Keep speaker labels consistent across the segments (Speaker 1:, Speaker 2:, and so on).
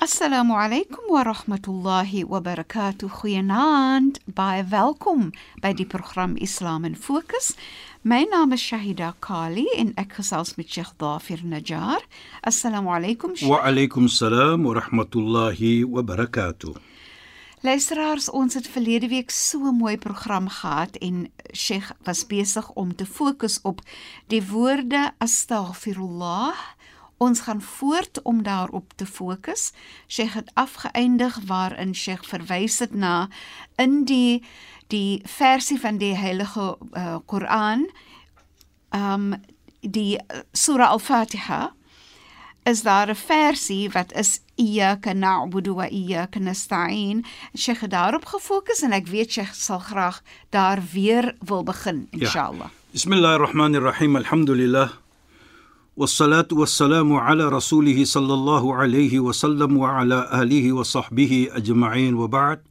Speaker 1: Assalamu alaykum wa rahmatullahi wa barakatuh. Goeienaand. Baie welkom by die program Islam in Fokus. My naam is Shahida Kali en ek gesels met Sheikh Dafir Najjar. Assalamu alaykum.
Speaker 2: Wa alaykum salaam wa rahmatullahi wa barakatuh.
Speaker 1: Luisteraars, ons het verlede week so 'n mooi program gehad en Sheikh was besig om te fokus op die woorde astaghfirullah Ons gaan voort om daarop te fokus. Sheikh het afgeëindig waarin Sheikh verwys het na in die die versie van die Heilige uh, Koran, um die Surah Al-Fatiha is daar 'n versie wat is iyyaka na'budu wa iyyaka nasta'in. Sheikh het daarop gefokus en ek weet Sheikh sal graag daar weer wil begin inshallah.
Speaker 2: Ja. Bismillahirrahmanirrahim. Alhamdulillah. والصلاة والسلام على رسوله صلى الله عليه وسلم وعلى آله وصحبه أجمعين وبعد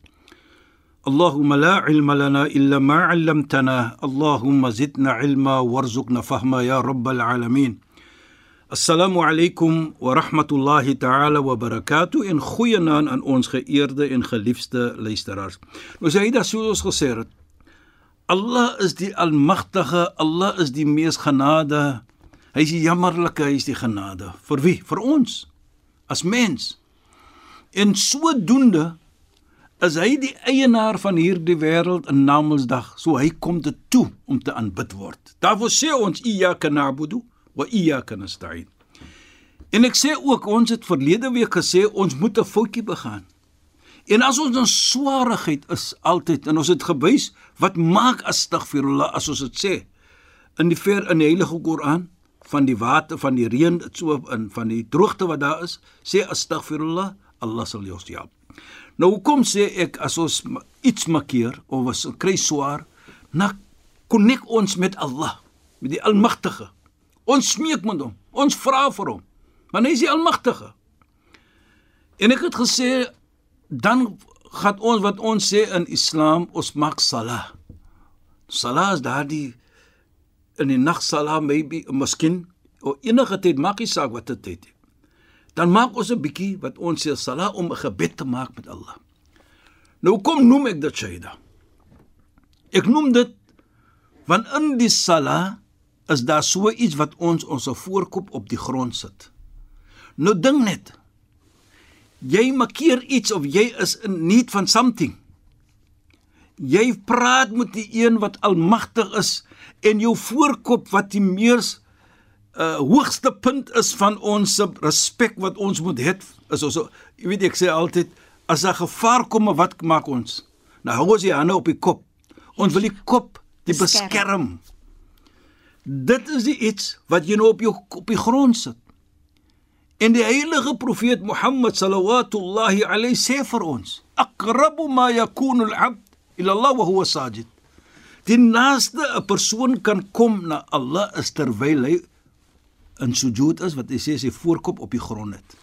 Speaker 2: اللهم لا علم لنا إلا ما علمتنا اللهم زدنا علما وارزقنا فهما يا رب العالمين السلام عليكم ورحمة الله تعالى وبركاته en goeienaand aan ons geëerde en geliefde luisteraars. Nou sê hy dat soos ons gesê het Allah is die almagtige, Allah is die mees genade Hy is die jammerlike, hy is die genade. Vir wie? Vir ons as mens. En sodoende is hy die eienaar van hierdie wêreld in Namedsdag. So hy kom dit toe om te aanbid word. Daarvoor sê ons iyyaka na'budu wa iyyaka nasta'in. En ek sê ook ons het verlede week gesê ons moet 'n foutjie begaan. En as ons in swaarigheid is altyd en ons het gewys wat maak astaghfirullah as ons dit sê in die ver in die heilige Koran van die water van die reën so in van die droogte wat daar is, sê astaghfirullah, Allah sal jou help. Nou hoekom sê ek as ons iets makkeer of as ons kry swaar, na konnek ons met Allah, met die Almagtige. Ons smeek met hom, ons vra vir hom. Want hy is die Almagtige. En ek het gesê dan gaan ons wat ons sê in Islam, ons maak salah. Salah is daardie in die nag salah maybe miskien of enige tyd maak nie saak wat dit tyd. Dan maak ons 'n bietjie wat ons sê salah om 'n gebed te maak met Allah. Nou kom noem ek dit shaida. Ek noem dit want in die salah is daar so iets wat ons ons voorkop op die grond sit. Nou ding net. Jy makkeer iets of jy is in need van something. Jy praat met die een wat almagtig is en jou voorkop wat die mees uh hoogste punt is van ons respek wat ons moet hê is ons jy weet ek sê altyd as 'n gevaar kom wat maak ons? Nou hou ons die hande op die kop. Ons wil die kop die beskerm, beskerm. dit is die iets wat jy nou op jou op die grond sit. En die heilige profeet Mohammed sallallahu alayhi sê vir ons aqrabu ma yakunu al-'abd ila Allah wa huwa sajid Die naaste 'n persoon kan kom na Allah is terwyl hy in sujud is wat hy sê sy voorkop op die grond het.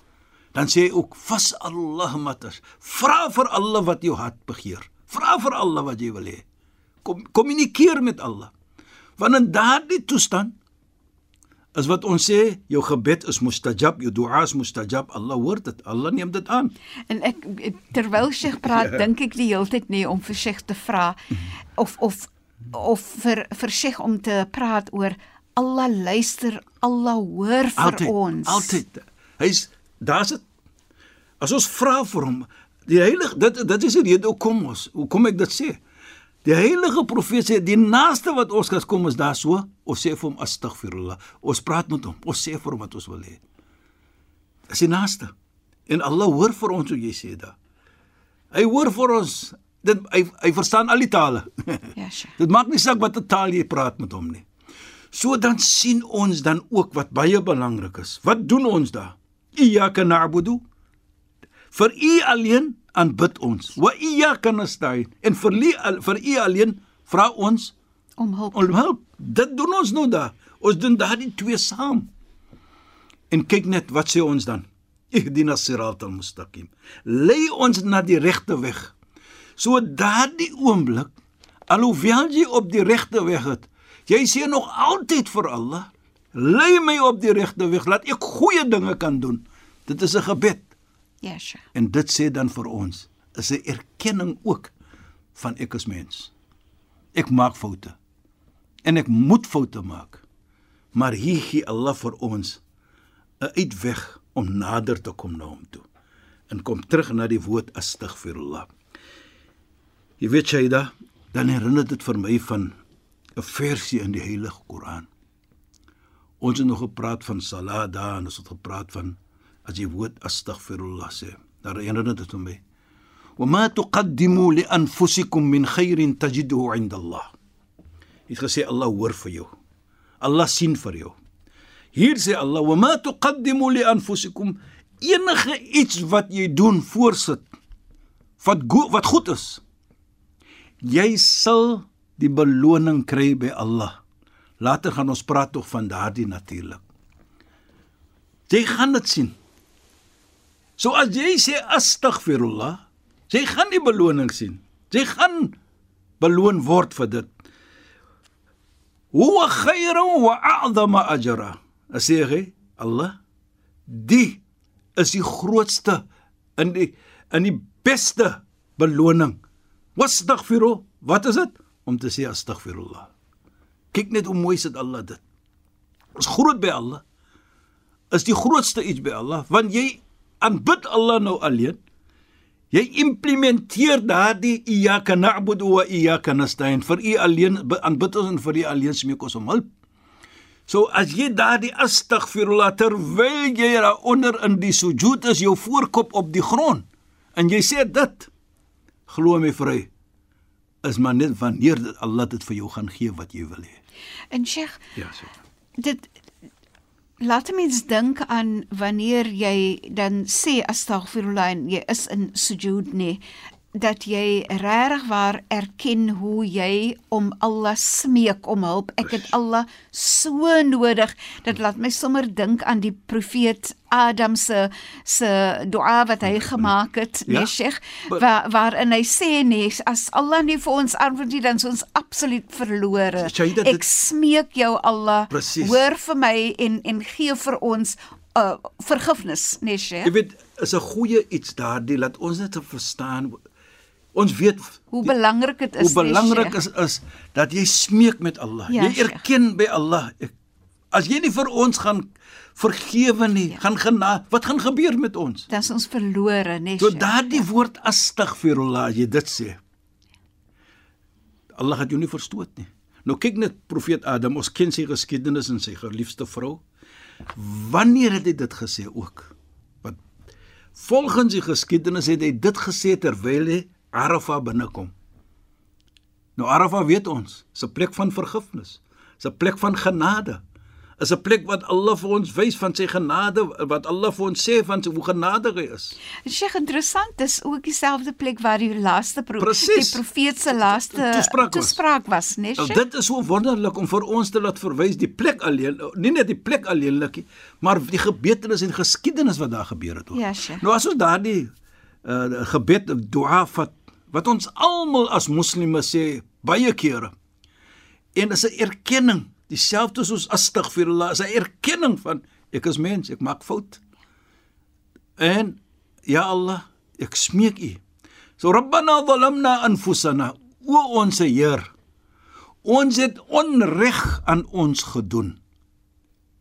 Speaker 2: Dan sê hy ook fas Allah matas. Vra vir Allah wat jou hart begeer. Vra vir Allah wat jy wil hê. Kom kommunikeer met Allah. Want in daardie toestand is wat ons sê jou gebed is mustajab, jou dua is mustajab. Allah hoor dit. Allah neem dit aan.
Speaker 1: En ek terwyl Sheikh praat, dink ek die hele tyd nee om vir Sheikh te vra of of of vir vir Sheikh om te praat oor Allah luister, Allah hoor vir
Speaker 2: altyd,
Speaker 1: ons.
Speaker 2: Altyd. Hy's daar's dit. As ons vra vir hom, die heilige dit dit is die rede hoekom ons, hoekom ek dit sê. Die heilige profeet sê die naaste wat ons kan kom is daar so, ons sê vir hom astaghfirullah. Ons praat met hom, ons sê vir hom wat ons wil hê. Dis die naaste. En Allah hoor vir ons hoe jy sê da. Hy hoor vir ons. Dit hy hy verstaan al die tale.
Speaker 1: Ja, Sheikh.
Speaker 2: Dit maak nie saak watter taal jy praat met hom nie. So dan sien ons dan ook wat baie belangrik is. Wat doen ons daar? Iyyaka na'budu. Vir U alleen aanbid ons. Wa iyyaka nasta'in. En vir li, vir U alleen vra ons
Speaker 1: Om hulp.
Speaker 2: om hulp. Dit doen ons nou daar. Ons doen daardie twee saam. En kyk net wat sê ons dan? Ihdina siratal mustaqim. Lei ons na die regte weg. So daardie oomblik alhoewel jy op die regte weg het, jy sê nog altyd vir Allah, lei my op die regte weg, laat ek goeie dinge kan doen. Dit is 'n gebed.
Speaker 1: Ja, Sheikh.
Speaker 2: En dit sê dan vir ons is 'n erkenning ook van ek is mens. Ek maak foute. En ek moet foute maak. Maar hier gee Allah vir ons 'n uitweg om nader te kom na hom toe. En kom terug na die woord astaghfirullah. Jy weet Shaida, dan herinner dit vir my van 'n versie in die Heilige Koran. Ons het nog gepraat van salat daar en ons het gepraat van as jy woord astaghfirullah sê. Daar herinner dit vir my. Wa ma tuqaddimu li anfusikum min khairin tajiduhu 'inda Allah. Jy het gesê Allah hoor vir jou. Allah sien vir jou. Hier sê Allah wa ma tuqaddimu li anfusikum enige iets wat jy doen voorsit wat go wat goed is. Jy sal die beloning kry by Allah. Later gaan ons praat tog van daardie natuurlik. Jy gaan dit sien. So as jy sê astaghfirullah, jy gaan die beloning sien. Jy gaan beloon word vir dit. Huwa khairan wa a'zama ajra. Sê hy, Allah, die is die grootste in die in die beste beloning. Wastaghfiru, wat is dit? Om te sê astaghfirullah. Kyk net hoe mooi sit Allah dit. Is groot by Allah. Is die grootste iets by Allah, want jy aanbid Allah nou alleen. Jy implementeer daardie iyyaka na'budu wa iyyaka nasta'in vir u alleen aanbid ons en vir u alleen smeek ons om hulp. So as jy daardie astaghfirullah terwyl jy daaronder in die sujud is, jou voorkop op die grond en jy sê dit, glo my vry, is maar net wanneer dit Allah dit vir jou gaan gee wat jy wil hê.
Speaker 1: En Sheikh,
Speaker 2: Ja, so.
Speaker 1: dit laat mens dink aan wanneer jy dan sê astaghfirullah en jy is in sujud nie dat jy regtig waar erken hoe jy om Allah smeek om hulp. Ek het Allah so nodig. Dit laat my sommer dink aan die profeet Adam se se dua wat hy gemaak het,
Speaker 2: Ja,
Speaker 1: nee Sheikh, waar waarin hy sê nee, as Allah nie vir ons antwoord nie, dan is ons absoluut verlore.
Speaker 2: Shaida,
Speaker 1: Ek smeek jou Allah,
Speaker 2: Presies.
Speaker 1: hoor vir my en en gee vir ons uh vergifnis, nee Sheikh.
Speaker 2: Jy weet, is 'n goeie iets daardie laat ons net verstaan. Ons weet
Speaker 1: Hoe belangrik dit is,
Speaker 2: hoe belangrik
Speaker 1: Sheikh.
Speaker 2: is is dat jy smeek met Allah.
Speaker 1: Ja,
Speaker 2: jy
Speaker 1: Sheikh.
Speaker 2: erken by Allah. Ek, as jy nie vir ons gaan vergewe nie, ja. gaan gena, wat gaan gebeur met ons?
Speaker 1: Dan is ons verlore, nee
Speaker 2: So
Speaker 1: Sheikh.
Speaker 2: daardie woord astaghfirullah, as jy dit sê. Allah het jou nie verstoot nie. Nou kyk net profeet Adam, ons ken sy geskiedenis en sy geliefde vrou. Wanneer het hy dit gesê ook? Wat volgens die geskiedenis het hy dit gesê terwyl hy Arafah binnekom. Nou Arafah weet ons, is 'n plek van vergifnis, is 'n plek van genade. Is 'n plek wat Allah vir ons wys van sy genade, wat Allah vir ons sê van hoe genadig hy is.
Speaker 1: Sheikh interessant, dis ook dieselfde plek waar die laaste pro
Speaker 2: Presies.
Speaker 1: die profeet se laaste
Speaker 2: Toespraak was.
Speaker 1: toespraak was, nee
Speaker 2: Nou,
Speaker 1: Sheikh.
Speaker 2: dit is so wonderlik om vir ons te laat verwys die plek alleen, nie net die plek alleenlik maar die gebeurtenis en geskiedenis wat daar gebeur het ook.
Speaker 1: Ja, Sheikh.
Speaker 2: Nou as ons daardie uh, gebed dua vat wat ons almal as moslimme sê baie kere. En is 'n erkenning, dieselfde soos astaghfirullah, is 'n erkenning van ek is mens, ek maak fout. En ja Allah, ek smeek U. So Rabbana zalamna anfusana, o ons Heer. Ons het onreg aan ons gedoen.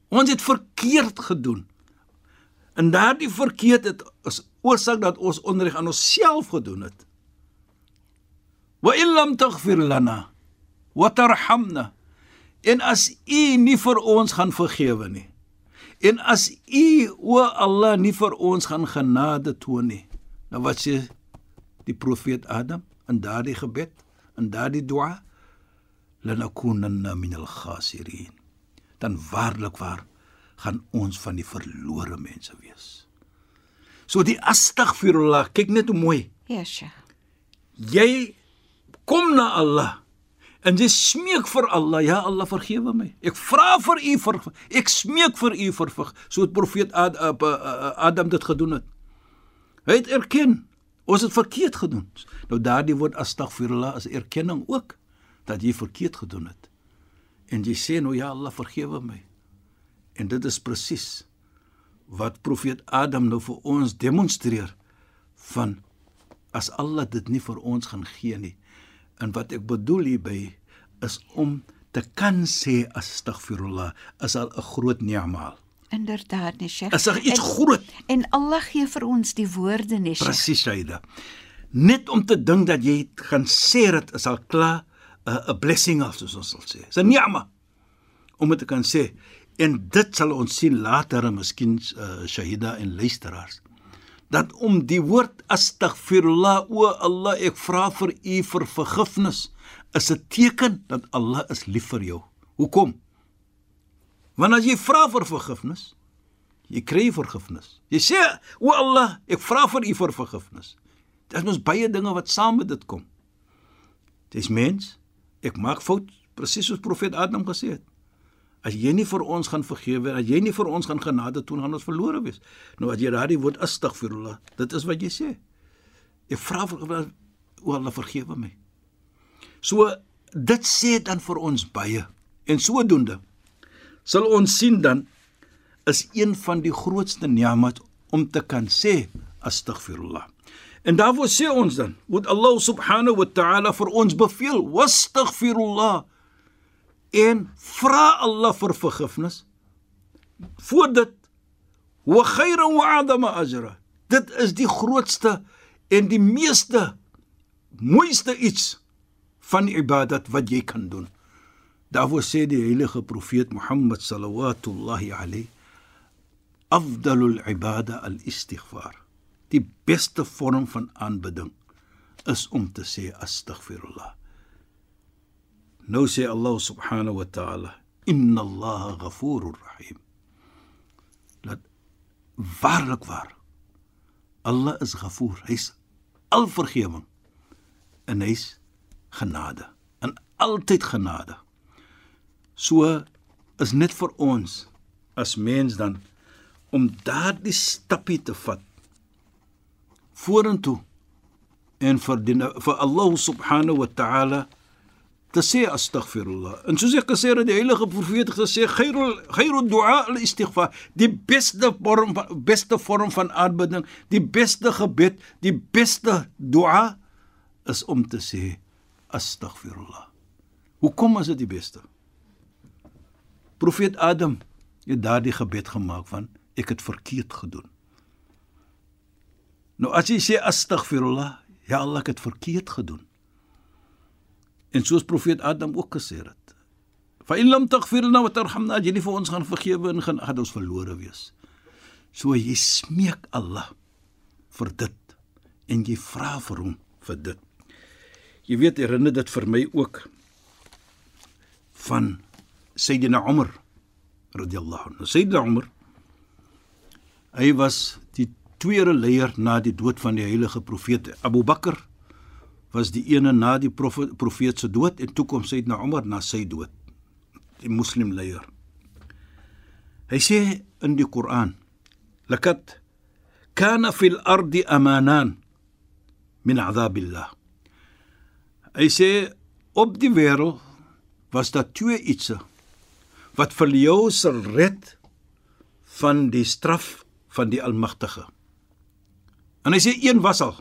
Speaker 2: Ons het verkeerd gedoen. En daardie verkeerd het oorsaak dat ons onreg aan onsself gedoen het. Wa illam taghfir lana wa tarhamna. En as U nie vir ons gaan vergewe nie. En as U o Allah nie vir ons gaan genade toon nie. Nou wat sê die profeet Adam in daardie gebed, in daardie dua, lanakunanna minal khasirin. Dan waarlik waar gaan ons van die verlore mense wees. So die astaghfirullah, kyk net hoe mooi.
Speaker 1: Ja, Sheikh.
Speaker 2: Jy kom na Allah en jy smeek vir Allah, ja Allah vergewe my. Ek vra vir U vir ek smeek vir U vir vir so het profeet Ad, uh, uh, Adam dit gedoen het. Hy het erken ons het verkeerd gedoen. Nou daardie woord astaghfirullah is erkenning ook dat jy verkeerd gedoen het. En jy sê nou ja Allah vergewe my. En dit is presies wat profeet Adam nou vir ons demonstreer van as Allah dit nie vir ons gaan gee nie. En wat ek bedoel hierby is om te kan sê astaghfirullah is al 'n groot ni'mal.
Speaker 1: Inderdaad, nee, Sheikh.
Speaker 2: Is daar iets
Speaker 1: en,
Speaker 2: groot?
Speaker 1: En Allah gee vir ons die woorde, nee, Sheikh.
Speaker 2: Presies, Shaida. Net om te dink dat jy gaan sê dit is al klaar 'n 'n blessing of soos ons sal sê. Dis 'n ni'ma om dit te kan sê. En dit sal ons sien later, miskien uh, Shahida en luisteraars dat om die woord astaghfirullah o Allah ek vra vir u vir vergifnis is 'n teken dat Allah is lief vir jou. Hoekom? Want as jy vra vir vergifnis, jy kry vergifnis. Jy sê o Allah, ek vra vir u vir vergifnis. Dit is baie dinge wat saam met dit kom. Dis mens, ek maak fout presies soos profeet Adam gesê het. As jy nie vir ons gaan vergewe, as jy nie vir ons gaan genade toon, gaan ons verlore wees. Nou as jy daardie woord astaghfirullah, dit is wat jy sê. Ek vra vir o Allah vergewe my. So dit sê dan vir ons baie. En sodoende sal ons sien dan is een van die grootste ni'mat om te kan sê astaghfirullah. En daarvoor sê ons dan, moet Allah subhanahu wa ta'ala vir ons beveel, wastaghfirullah en vra Allah vir vergifnis. Voor dit wa khairan wa adama ajra. Dit is die grootste en die meeste mooiste iets van ibadat wat jy kan doen. Daarvoor sê die heilige profeet Mohammed sallallahu alayhi afdalul ibada al istighfar die beste vorm van aanbidding is om te sê astaghfirullah Nou sê Allah subhanahu wa ta'ala, "Inna Allah ghafurur rahim." Dat waarlik waar Allah is Ghafoor. Hy's alvergewing en hy's genade. En altyd genade. So is net vir ons as mens dan om daardie stappie te vat vorentoe en vir die, vir Allah subhanahu wa ta'ala te sê astaghfirullah. En soos ek gesê het, die heilige profeet gesê khairul khairud du'a al istighfar, die beste vorm van beste vorm van aanbidding, die beste gebed, die beste du'a is om te sê astaghfirullah. Hoekom is dit die beste? Profeet Adam het daardie gebed gemaak van ek het verkeerd gedoen. Nou as jy sê astaghfirullah, ja Allah ek het verkeerd gedoen. En soos profeet Adam ook gesê het. Fa in lam taghfir lana wa tarhamna, jy nie vir ons gaan vergewe en gaan, gaan ons verlore wees. So jy smeek Allah vir dit en jy vra vir hom vir dit. Jy weet herinner dit vir my ook van Sayyidina Umar radhiyallahu anhu. Sayyidina Umar hy was die tweede leier na die dood van die heilige profeet Abu Bakr was die ene na die profeet, profeet se dood en toe kom Sayyidina Umar na sy dood die moslim leier hy sê in die Koran lakat kana fil ardi amanan min adhabillah. Hy sê op die wêreld was daar twee ietsie wat vir jou sal red van die straf van die almagtige. En hy sê een was al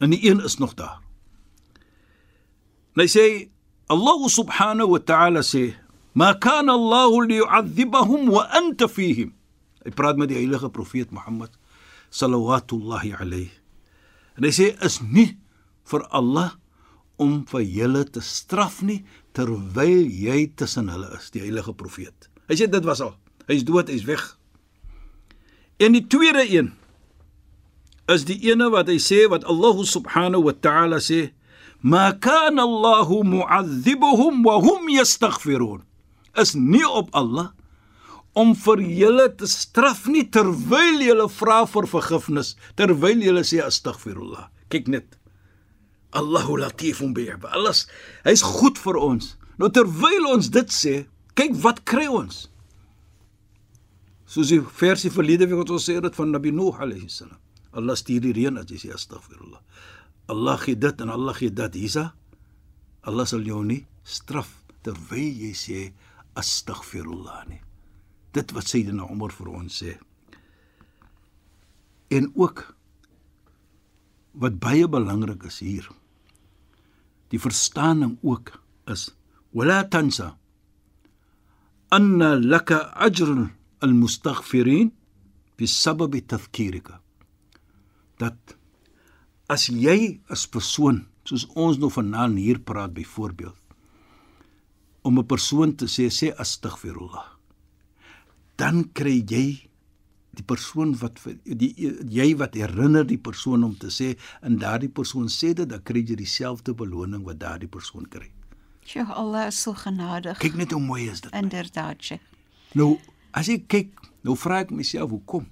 Speaker 2: en die een is nog daar En hy sê Allah subhanahu wa ta'ala sê ma kana Allah liyu'adhibahum wa anta fihim. Hy praat met die heilige profeet Mohammed sallallahu alayhi. En hy sê is nie vir Allah om vir julle te straf nie terwyl jy tussen hulle is, die heilige profeet. Hy sê dit was al. Hy's dood, hy's weg. En die tweede een is die ene wat hy sê wat Allah subhanahu wa ta'ala sê, "Ma kana Allah mu'adhibuhum wa hum yastaghfirun." Is nie op Allah om vir julle te straf nie terwyl julle vra vir vergifnis, terwyl julle sê astaghfirullah. Kyk net. Allahu latifun bi ibad. Alles hy's goed vir ons. Nou terwyl ons dit sê, kyk wat kry ons. Soos die versie verlede week wat ons sê dit van Nabi Nuh alayhi salam. Allah stuur die reën as jy sê astaghfirullah. Allah gee dit en Allah gee dat. Hiersa Allah sal jou nie straf terwyl jy sê astaghfirullah nie. Dit wat Sayyidina Umar vir ons sê. En ook wat baie belangrik is hier. Die verstaaning ook is wala tansa anna laka ajrun al-mustaghfirin bi sabab tadhkirika dat as jy as persoon soos ons nou vanaand hier praat byvoorbeeld om 'n persoon te sê sê astaghfirullah dan kry jy die persoon wat die jy wat herinner die persoon om te sê en daardie persoon sê dit dan kry jy dieselfde beloning wat daardie persoon kry.
Speaker 1: Sjoe, Allah is so genadig.
Speaker 2: Kyk net hoe mooi is dit.
Speaker 1: Inderdaad, Sheikh.
Speaker 2: Nou, as ek kyk, nou vra ek myself hoekom?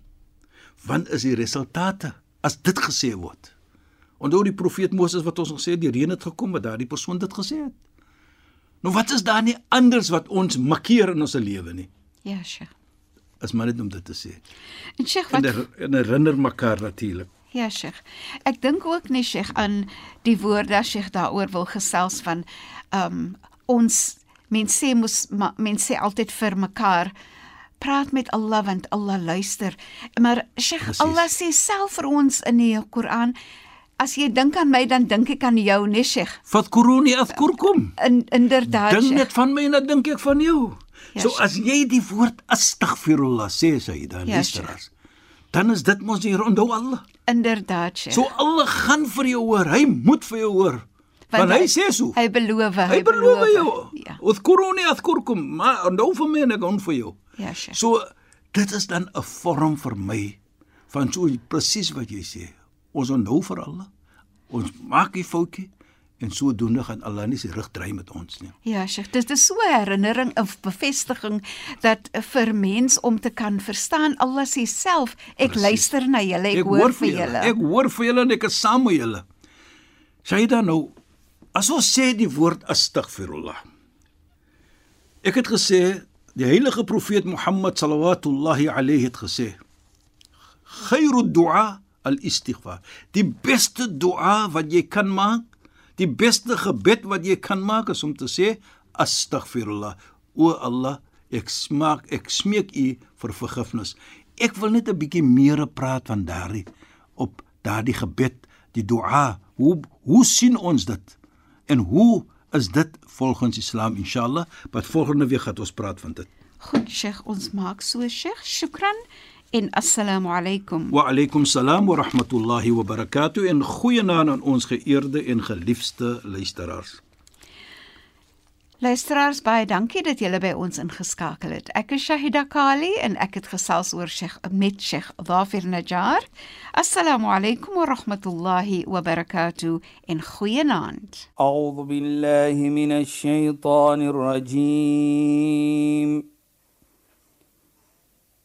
Speaker 2: Want is die resultate as dit gesê word? Onthou die profeet Moses wat ons gesê het die reën het gekom wat daardie persoon dit gesê het. Nou wat is daar nie anders wat ons makkeer in ons lewe nie?
Speaker 1: Ja, Sheikh.
Speaker 2: As maar net om dit te sê.
Speaker 1: En Sheikh,
Speaker 2: En
Speaker 1: wat
Speaker 2: er- en herinner mekaar natuurlik.
Speaker 1: Ja, Sheikh. Ek dink ook nie Sheikh aan die woorde as Sheikh daaroor wil gesels van ehm um, ons mense sê mos mense sê altyd vir mekaar praat met Allah want Allah luister. Maar Sheikh. Allah sê self vir ons in die Koran as jy dink aan my dan dink ek aan jou, nee Sheikh.
Speaker 2: Fadkuruni adhkurkum.
Speaker 1: In inderdaad.
Speaker 2: Dink net van my en dan dink ek van jou.
Speaker 1: Ja,
Speaker 2: so
Speaker 1: Sheikh.
Speaker 2: as jy die woord astaghfirullah sê sy dan
Speaker 1: Ja,
Speaker 2: luisteraars. Dan is dit mos die onthou Allah.
Speaker 1: Inderdaad, Sheikh.
Speaker 2: So Allah gaan vir jou hoor. Hy moet vir jou hoor. Want, hy, sê so.
Speaker 1: Hy beloof, hy,
Speaker 2: Hy beloof jou.
Speaker 1: Ja.
Speaker 2: Udhkuruni adhkurkum. Maar onthou vir my en ek hou vir jou.
Speaker 1: Ja, Sheikh.
Speaker 2: So dit is dan 'n vorm vir my van so presies wat jy sê. Ons onthou vir Allah. Ons maak die foutjie en sodoende gaan Allah nie sy rug dry met ons nie.
Speaker 1: Ja, Sheikh, dit is so 'n herinnering of bevestiging dat vir mens om te kan verstaan Allah sê self, ek
Speaker 2: Presies.
Speaker 1: luister na julle, ek, ek hoor vir julle.
Speaker 2: Ek hoor vir julle en ek is saam met julle. Dan nou as ons sê die woord astaghfirullah. Ek het gesê die heilige profeet Mohammed sallallahu alayhi het gesê khairu du'a al-istighfar. Die beste dua wat jy kan maak, die beste gebed wat jy kan maak is om te sê astaghfirullah. O Allah, ek smaak, ek smeek U vir vergifnis. Ek wil net 'n bietjie meer praat van daardie op daardie gebed, die dua. Hoe hoe sien ons dit? En hoe is dit volgens Islam inshallah? Wat volgende week gaan ons praat van dit.
Speaker 1: Goed, Sheikh, ons maak so, Sheikh. Shukran en assalamu alaykum.
Speaker 2: Wa alaykum salaam wa rahmatullahi wa barakatuh en goeienaand aan ons geëerde en geliefde luisteraars.
Speaker 1: Luisteraars baie dankie dat julle by ons ingeskakel het. Ek is Shahida Kali en ek het gesels oor Sheikh met Sheikh Wafir Najjar. Assalamu alaykum wa rahmatullahi wa barakatuh en goeienaand.
Speaker 3: A'udhu billahi minash shaitaanir rajiim.